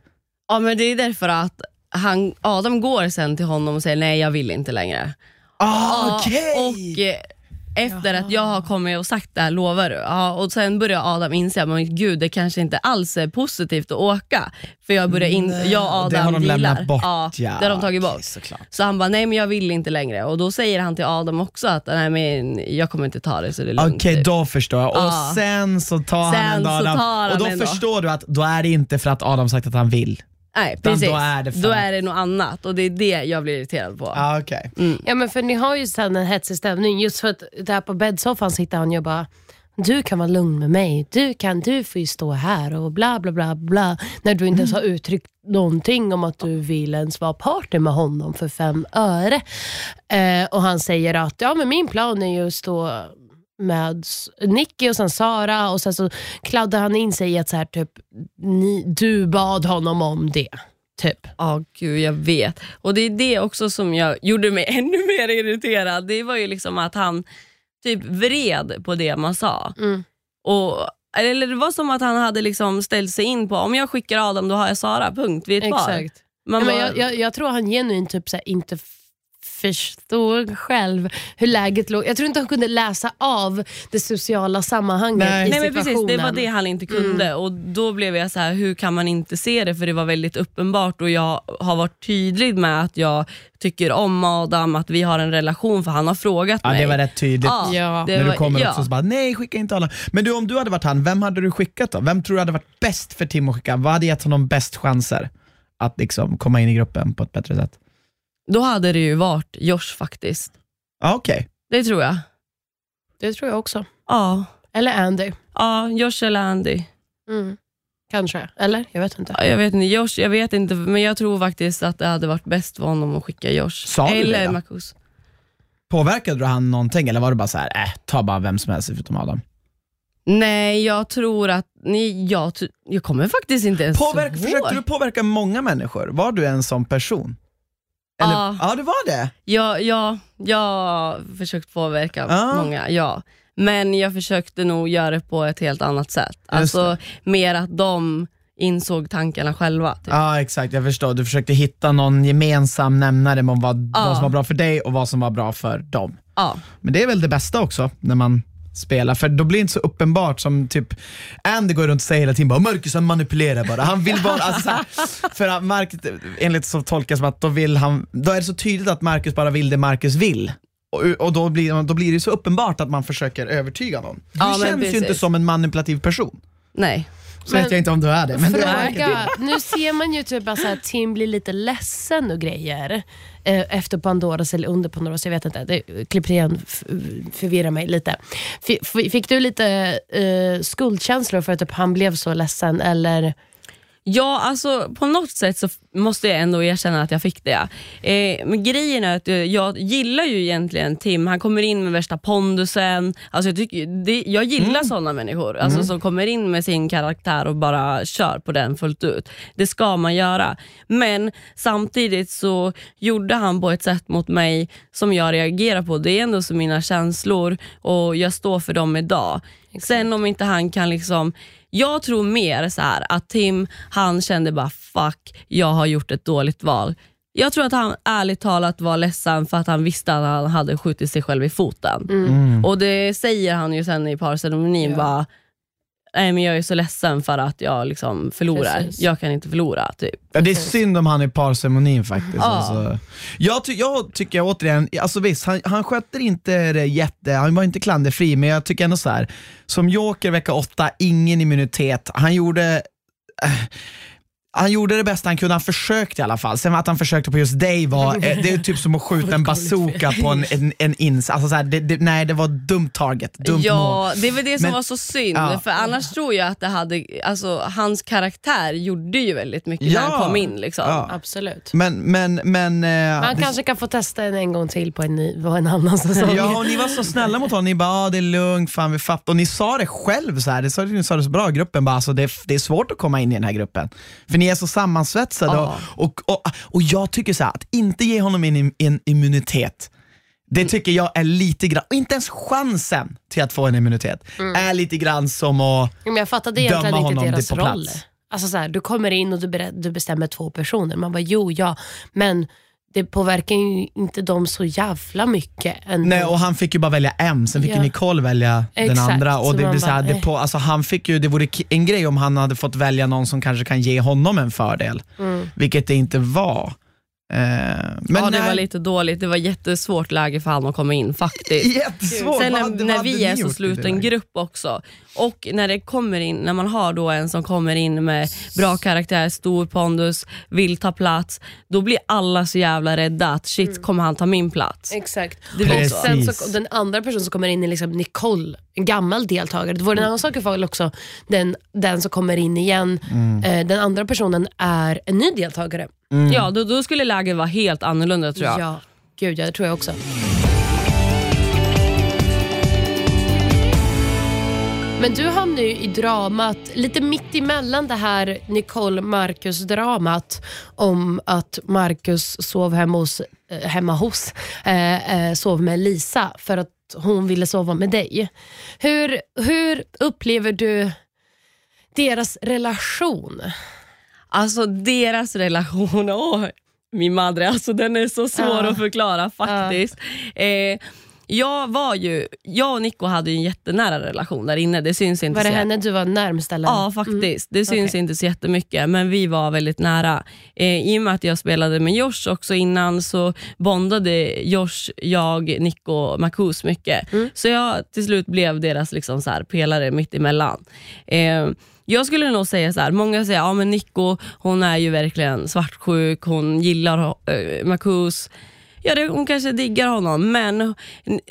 Ja men det är därför att han, Adam går sen till honom och säger nej jag vill inte längre. Ah, Ja, okej! Och efter att jag har kommit och sagt det här, lovar du? Ja, och sen börjar Adam inse, men gud det kanske inte alls är positivt att åka. För jag börjar in, jag och Adam det har de dealar. lämnat bort. Ja, ja, det har de tagit bort. såklart. Så han bara, nej men jag vill inte längre. Och då säger han till Adam också att nej men jag kommer inte ta det så det är lugnt. Okej, typ. då förstår jag. Ja. Och sen så tar Sen han ändå så Adam, tar han och då ändå. förstår du att då är det inte för att Adam sagt att han vill. Nej Utan precis, då är det då är det något annat och det är det jag blir irriterad på. Ah, okej. Ja men för ni har ju sen en hetsig stämning. Just för att där på bäddsoffan sitter han ju och bara du kan vara lugn med mig, du, kan, du får ju stå här och bla bla bla bla. När du inte ens har uttryckt någonting om att du vill ens vara partner med honom för fem öre. Eh, och han säger att ja, men min plan är ju att stå med Nicky och sen Sara och sen så kladdar han in sig i att så här, typ, ni, du bad honom om det. Typ. Ja, gud jag vet. Och det är det också som jag gjorde mig ännu mer irriterad. Det var ju liksom att han typ vred på det man sa. Mm. Och, eller det var som att han hade liksom ställt sig in på, om jag skickar Adam då har jag Sara, punkt. Vi är ett par. Exakt. Man Ja, men jag, jag, jag tror han genuint typ så inte förstod själv hur läget låg. Jag tror inte han kunde läsa av det sociala sammanhanget Nej. i Nej men precis, det var situationen. det han inte kunde och då blev jag så här: hur kan man inte se det? För det var väldigt uppenbart och jag har varit tydlig med att jag tycker om Adam, att vi har en relation för han har frågat Ja, mig. det var rätt tydligt. Ja, När du kommer ja. också så bara, nej skicka inte Adam. Men du om du hade varit han, vem hade du skickat då? Vem tror du hade varit bäst för Tim att skicka? Vad hade gett honom bäst chanser? att liksom komma in i gruppen på ett bättre sätt? Då hade det ju varit Josh faktiskt. Ja, Okej. Det tror jag. Det tror jag också. Ja, Eller Andy. ja Josh eller Andy. Mm. Kanske. Eller? Jag vet inte. Ja, Jag vet inte, Josh, jag vet inte, men jag tror faktiskt att det hade varit bäst för honom att skicka Josh. Sa du det eller då? Marcus. Påverkade du han någonting eller var det bara så här, äh, ta bara vem som helst förutom Adam? Nej, jag tror att, nej, jag, tr- jag kommer faktiskt inte ens Påverka, ihåg. försökte du påverka många människor? Var du en sån person? Eller, Ja. ja, det var det. Ja, ja, jag har försökt påverka Ja. många, ja. Men jag försökte nog göra det på ett helt annat sätt. Alltså mer att de insåg tankarna själva. Typ. Ja exakt, jag förstår. Du försökte hitta någon gemensam nämnare om vad, Ja. vad som var bra för dig och vad som var bra för dem. Ja. Men det är väl det bästa också när man spelar, för då blir det inte så uppenbart som typ Andy går runt och säger hela tiden bara Marcus han manipulerar bara, han vill bara, alltså, för att Marcus, enligt så tolkas som att då vill han, då är det så tydligt att Marcus bara vill det Marcus vill. Och, och då, blir, då blir det så uppenbart att man försöker övertyga någon. Du Ja, känns ju inte som en manipulativ person. Nej. Så Men- vet jag inte om du är det. Men det verkar Fråga. Nu ser man ju typ att så Tim blir lite ledsen och grejer eh, efter Pandoras eller under Pandoras, jag vet inte. Det, klipp igen f- förvirrar mig lite. F- fick du lite eh, skuldkänslor för att typ, han blev så ledsen? Eller? Ja, alltså på något sätt så måste jag ändå erkänna att jag fick det. Eh, men grejen är att eh, jag gillar ju egentligen Tim, han kommer in med värsta pondusen. Alltså jag, tycker, det, jag gillar Mm. sådana människor alltså, som kommer in med sin karaktär och bara kör på den fullt ut. Det ska man göra. Men samtidigt så gjorde han på ett sätt mot mig som jag reagerar på. Det är ändå så mina känslor och jag står för dem idag. Sen om inte han kan liksom jag tror mer så här att Tim, han kände bara fuck, jag har gjort ett dåligt val. Jag tror att han ärligt talat var ledsen för att han visste att han hade skjutit sig själv i foten. Mm. Och det säger han ju sen i parceremonin Ja. bara, nej men jag är så ledsen för att jag liksom förlorar. Precis. Jag kan inte förlora. Typ. Ja, det är synd om han i parceremonin faktiskt. Ja. Alltså. Jag, ty- jag tycker återigen, alltså visst, han, han skötte inte det jätte, han var inte klanderfri, men jag tycker ändå så här. som Joker vecka 8, ingen immunitet. Han gjorde eh, han gjorde det bästa han kunde, han försökte i alla fall. Sen att han försökte på just dig var, det är typ som att skjuta en bazooka på en, en, en ins. Alltså så här, det, det, nej, det var dumt target, dumt mål. Ja, det är väl det som Men- var så synd. Ja. För annars tror jag att det hade, alltså, hans karaktär gjorde ju väldigt mycket när Ja. han kom in. Liksom. Ja. Absolut. Men, men, men... eh, det- kanske kan få testa en, en gång till på en, ny, på en annan säsong. Ja, och ni var så snälla mot honom. Ni bara, ah, det är lugnt, fan vi fattar. Och ni sa det själv, så här. Det sa, ni sa det så bra i gruppen, bara, alltså, det, är, det är svårt att komma in i den här gruppen. För ni är så sammansvetsade. Ja. Och, och, och, och jag tycker så här, att inte ge honom en, en immunitet, det tycker jag är lite grann, och inte ens chansen till att få en immunitet, är lite grann som att Men jag fattade Döma egentligen inte honom deras det på roll. plats. Alltså så här, du kommer in och du, du bestämmer två personer. Man bara, jo ja, men det påverkar ju inte dem så jävla mycket. Ändå. Nej, och han fick ju bara välja en, sen fick Ja. Nicole välja den Exakt, andra. så Och det, blir så här, det, eh. på, alltså, han fick ju, det vore en grej om han hade fått välja någon som kanske kan ge honom en fördel, Mm. vilket det inte var. Eh, men ja, det nej, var lite dåligt. Det var jättesvårt läge för honom att komma in faktiskt. jättesvårt. Sen när, när vi är så sluten grupp också och när det kommer in, när man har då en som kommer in med bra karaktär, stor pondus, vill ta plats, då blir alla så jävla rädda att shit, Mm. kommer han ta min plats? Exakt. Det och sen så, den andra personen som kommer in är liksom Nicole, en gammal deltagare. Det var en annan sak i fall också, den, den som kommer in igen. Mm. Eh, den andra personen är en ny deltagare. Ja, då, då skulle läget vara helt annorlunda tror jag. Ja, gud ja, det tror jag också. Men du hamnar ju i dramat, lite mitt emellan det här Nicole-Marcus-dramat om att Marcus sov hemma hos, eh, hemma hos eh, eh, sov med Lisa för att hon ville sova med dig. Hur, hur upplever du deras relation? Alltså deras relation, åh, min madre, alltså den är så svår Ja. att förklara faktiskt. Eh, jag var ju, jag och Nico hade ju en jättenära relation där inne, det syns inte Var det så henne du var närmst? Eller? Ja faktiskt, det syns Okej. inte så jättemycket men vi var väldigt nära. Eh, I och med att jag spelade med Josh också innan så bondade Josh, jag, Nico och Marcus mycket. Så jag till slut blev deras liksom så här pelare mitt emellan. Eh, jag skulle nog säga så här, många säger ja men Nico hon är ju verkligen svartsjuk, hon gillar uh, Marcus. Ja, det, hon kanske diggar honom, men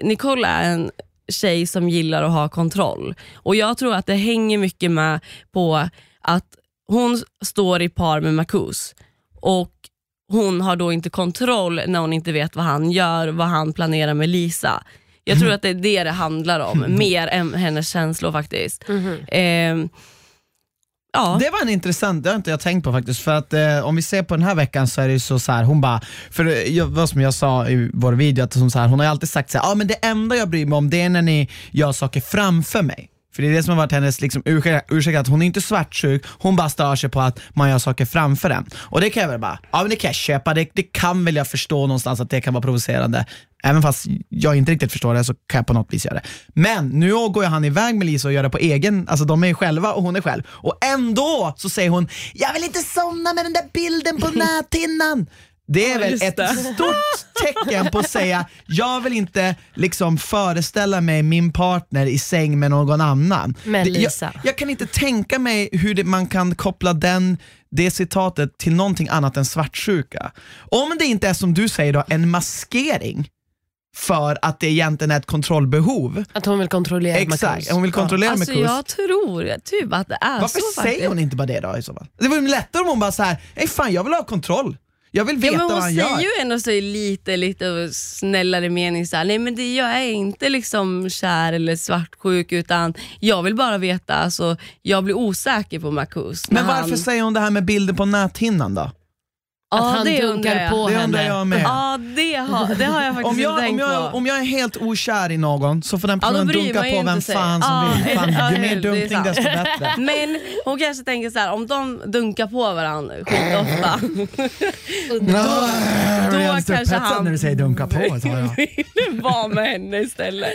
Nicole är en tjej som gillar att ha kontroll. Och Jag tror att det hänger mycket med på att hon står i par med Marcus och hon har då inte kontroll när hon inte vet vad han gör, vad han planerar med Lisa. Jag tror att det är det det handlar om, mer än hennes känslor faktiskt. Ehm, ja. Det var en intressant, det har inte jag tänkt på faktiskt. För att eh, om vi ser på den här veckan så är det ju så, så här, hon bara, för jag, vad som jag sa i vår video, att hon, så här, hon har ju alltid sagt så här, ah, men det enda jag bryr mig om det är när ni gör saker framför mig. För det är det som har varit hennes liksom, ursäkt, ursäkt, att hon är inte svartsjuk, hon bara stör sig på att man gör saker framför en. Och det kan jag väl bara, ja men det kan jag köpa, det, det kan väl jag förstå någonstans att det kan vara provocerande. Även fast jag inte riktigt förstår det så kan jag på något vis göra det. Men nu går ju han iväg med Lisa och gör det på egen, alltså de är ju själva och hon är själv. Och ändå så säger hon, jag vill inte somna med den där bilden på näthinnan. Det är Ja, väl ett det. stort tecken på att säga, jag vill inte liksom föreställa mig min partner i säng med någon annan. Med Det- Lisa. Jag, jag kan inte tänka mig hur det, man kan koppla den, det citatet till någonting annat än svartsjuka. Om det inte är som du säger då, en maskering för att det egentligen är ett kontrollbehov. Att hon vill kontrollera Exakt, Marcus. hon vill kontrollera Alltså, med kurs. jag tror typ att det är Varför så säger faktiskt. hon inte bara det då i så fall? Det vore lättare om hon bara så här, nej fan jag vill ha kontroll. Jag vill veta Ja, men vad hon han säger gör. ju ändå så i lite, lite snällare mening så här, nej men det, jag är inte liksom kär eller svartsjuk utan jag vill bara veta, alltså, jag blir osäker på Marcus. Men varför han, säger hon det här med bilden på näthinnan då? Att Ja, han det dunkar jag. på Det henne. jag med. Ja det har, det har jag faktiskt Om jag, inte om, tänkt jag, på. om jag är helt okär i någon så får den personen bryr dunka på vem sig. fan som Ja, vill. Fan, ju det mer det dunkning desto bättre. Men hon kanske tänker så här, om de dunkar på varandra skitofta, Då då kanske han när du säger dunka på. jag. vill vara med henne istället.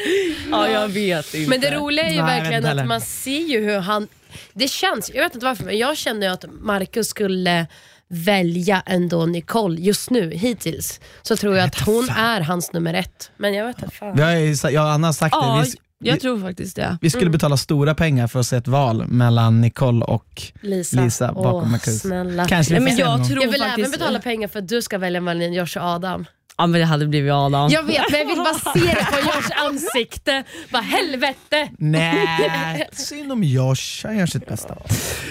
Ja, jag vet inte. Men det roliga är ju Nej, jag verkligen att man ser ju hur han... Det känns, jag vet inte varför, men jag känner ju att Marcus skulle välja ändå Nicole just nu, hittills. Så tror jag att hon är hans nummer ett. Men jag vet inte fan. Vi har ju, sa- jag och Anna har sagt Ja, det, vi, jag vi, tror faktiskt det. vi skulle betala stora pengar för att se ett val mellan Nicole och Lisa, Lisa bakom Åh, snälla. Kanske Nej, vi men jag gång. tror Jag vill faktiskt... även betala pengar för att du ska välja mellan Josh och Adam. Ja men det hade blivit Adam. Jag vet, men jag vill bara se det på Joshs ansikte. Vad helvete! Nej, synd om Josh, han gör sitt bästa.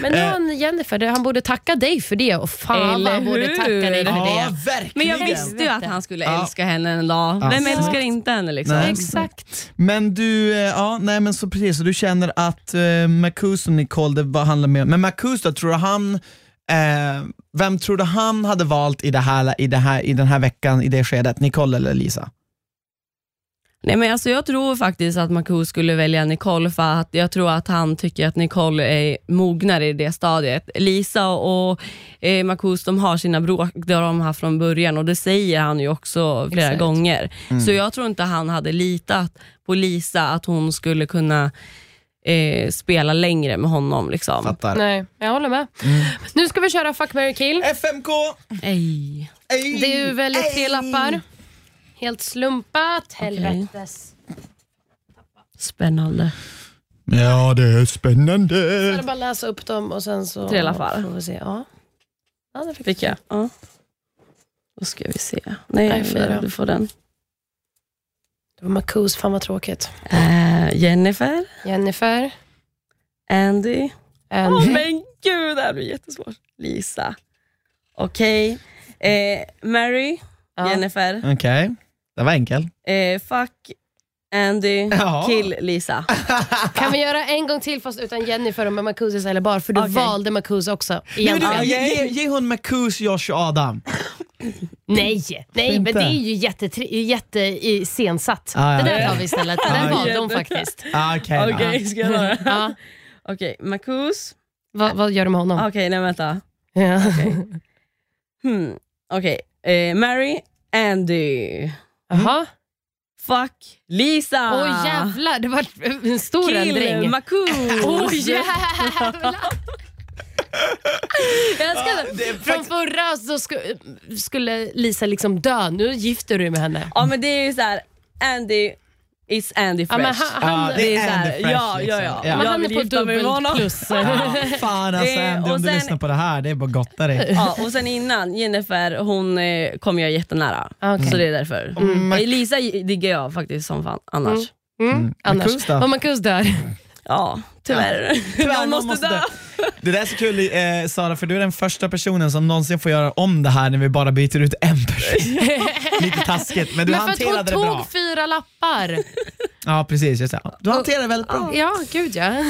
Men nu Eh. har han Jennifer, han borde tacka dig för det och fan Eller han borde hur? tacka dig för Ja, det. verkligen. Men jag visste ju att han skulle Ja. älska henne en dag. Ja. Vem Exakt. älskar inte henne liksom? Nej. Exakt. Men du, eh, ja nej men så precis, så du känner att uh, Marcus och Nicole, det handlar mer Men Marcus då, tror du han, eh, vem tror du han hade valt i, det här, i, det här, i den här veckan, i det skedet? Nicole eller Lisa? Nej, men alltså, jag tror faktiskt att Marcus skulle välja Nicole för att jag tror att han tycker att Nicole är mognare i det stadiet. Lisa och eh, Marcus de har sina bråk, det har de haft från början och det säger han ju också flera Exakt. gånger. Så jag tror inte han hade litat på Lisa att hon skulle kunna eh, spela längre med honom. Liksom. Fattar. Nej, jag håller med. Nu ska vi köra Fuck, marry, kill. FMK! Ej. Ej, Det är ju väldigt tre lappar. Helt slumpat. Helvetes. Spännande. Ja, det är Jag spännande. ska bara läsa upp dem och sen så Tre lappar. får vi se. Ja. Ja, det fick Fick jag? Ja. Då ska vi se. Nej, Nej, fyra. du får den. Det var Marcus, fan vad tråkigt. Eh, Jennifer, Jennifer. Andy. Åh Andy. men gud, det här blir jättesvårt. Lisa. Okej. Eh, Mary, Ja. Jennifer. Okej, det var enkel. Eh, fuck Andy, Ja. kill Lisa. Kan vi göra en gång till fast utan Jennifer och med Marcus istället bara för du Okej. valde Marcus också. Egentligen. du, ge, ge, ge hon Marcus, Josh och Adam. Nej, nej Inte? men det är ju jätte, jätte i- iscensatt. Ah, ja. Det där tar vi istället. Det där Ah, valde hon faktiskt. Ah, Okej, Okej, ska jag ta det? Ja. Okej, Marcus. Vad, vad gör du med honom? Okej, nej vänta. Ja. Hmm. Okej, eh, Mary, Andy. Jaha. Fuck Lisa. Åh jävlar, det var en stor ändring. Kill Marcus. Åh jävlar. Jag älskar Ja, det. Från faktiskt- förra så sku, skulle Lisa liksom dö, nu gifter du med henne. Ja men det är ju så här, Andy, It's Andy Ja, men Fresh. han, han, Ja, det är är Andy Fresh, ja, liksom. ja, ja. Ja. men Jag han är vill på dubbelt plus. Ja, fan alltså Andy, och om du sen- lyssnar på det här, det är bara att gotta dig. Ja, och sen innan, Jennifer hon eh, kom jag jättenära. Okej. Så det är därför. Mm. Elisa diggar jag faktiskt som fan annars. Mm. Annars. Marcus då? Om Marcus dör. Ja, tyvärr. Tyvärr, Någon någon måste dö. Det där är så kul eh, Sara, för du är den första personen som någonsin får göra om det här när vi bara byter ut en person. Lite taskigt, men du Men hon hanterade det bra. tog fyra lappar. Ja precis, just det. Du hanterade det väldigt bra. Ja, gud ja.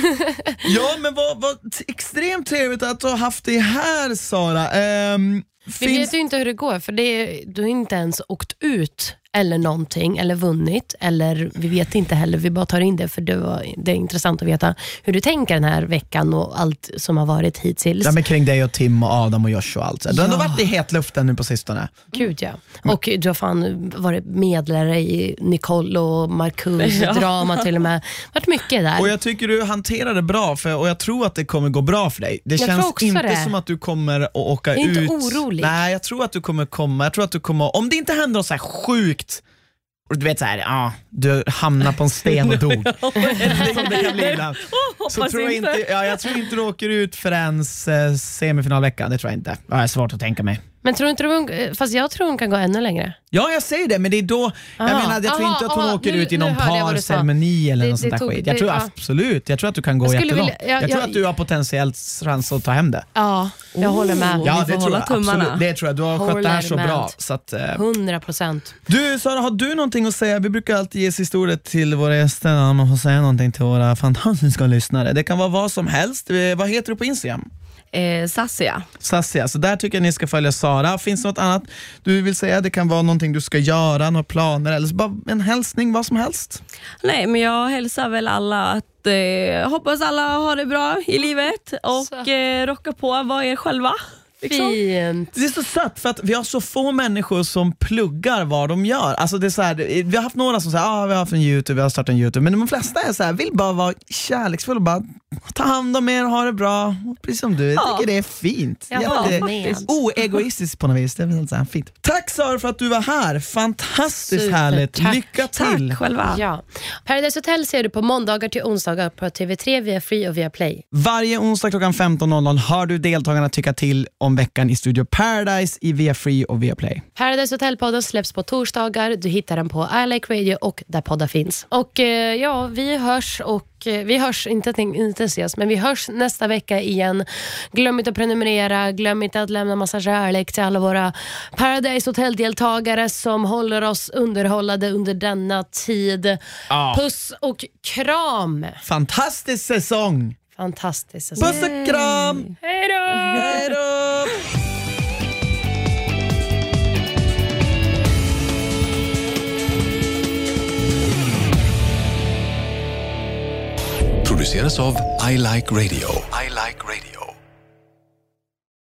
Ja men vad, vad extremt trevligt att du har haft dig här Sara. Ehm, Vi finns... vet ju inte hur det går för det är, du har inte ens åkt ut eller någonting eller vunnit. Eller Vi vet inte heller, vi bara tar in det för det, var, det är intressant att veta hur du tänker den här veckan och allt som har varit hittills. Ja, men kring dig och Tim och Adam och Josh och allt. så. Du har ändå Ja. varit i hetluften nu på sistone. Gud ja. Och du har fan varit medlare i Nicole och Marcus Ja. drama till och med. varit mycket där. Och Jag tycker du hanterar det bra för, och jag tror att det kommer gå bra för dig. Det Jag känns inte det. som att du kommer att åka Jag är inte ut. orolig. Nej, jag tror att du kommer komma. Jag tror att du kommer, om det inte händer något så här sjukt och du vet såhär, ja, du hamnar på en sten och dog. som det kan bli ibland. Så tror jag, inte. ja, jag tror inte du åker ut förrän eh, semifinalveckan, det tror jag inte. Det är svårt att tänka mig. Men tror inte du hon, fast jag tror hon kan gå ännu längre. Ja, jag säger det, men det är då, jag Aha. menar, jag tror Aha, inte att hon aha, åker nu- ut i någon parceremoni eller Det- något sånt det där tog- skit. Jag det- tror ja. absolut, jag tror att du kan gå Jag jättelångt. vilja- jag- jag tror jag- att du har potentiellt chans att ta hem det. Ja, jag håller med. Ja, får det tror hålla jag. tummarna. Absolut, det tror jag. Du har skött det här så Håller med. bra. Så att, eh. 100 procent. Du Sara, har du någonting att säga? Vi brukar alltid ge historier till våra gäster när man får säga någonting till våra fantastiska lyssnare. Det kan vara vad som helst. Eh, Vad heter du på Instagram? Eh, Sassia. Sassia, så där tycker jag ni ska följa Sara. Finns det något annat du vill säga? Det kan vara någonting du ska göra, några planer eller så bara en hälsning, vad som helst. Nej, men jag hälsar väl alla att eh, hoppas alla har det bra i livet och eh, rocka på, var er själva. Liksom. Fint. Det är så sött för att vi har så få människor som pluggar vad de gör. Alltså det är så här, vi har haft några som säger ah, vi har haft en YouTube, vi har startat en YouTube, men de flesta är så här, vill bara vara kärleksfulla och bara ta hand om er, ha det bra. Precis som du, jag Ja. tycker det är fint. Oegoistiskt på något vis, det är så här fint. Tack Sara för att du var här, fantastiskt Super, härligt. tack. Lycka till! Tack själva. Ja. Paradise Hotel ser du på måndagar till onsdagar på TV3 via Free och via Play. Varje onsdag klockan 15.00 hör du deltagarna tycka till om veckan i Studio Paradise i via Free och via Play. Paradise Hotel-podden släpps på torsdagar. Du hittar den på I Like Radio och där poddar finns. Och eh, ja, vi hörs och eh, vi hörs, inte, att- inte ses, men vi hörs nästa vecka igen. Glöm inte att prenumerera, glöm inte att lämna massa kärlek till alla våra Paradise Hotel-deltagare som håller oss underhållade under denna tid. Ja. Puss och kram! Fantastisk säsong! Fantastiskt. Puss och kram! Hej då! Hej då! produceras av I Like Radio. I like radio.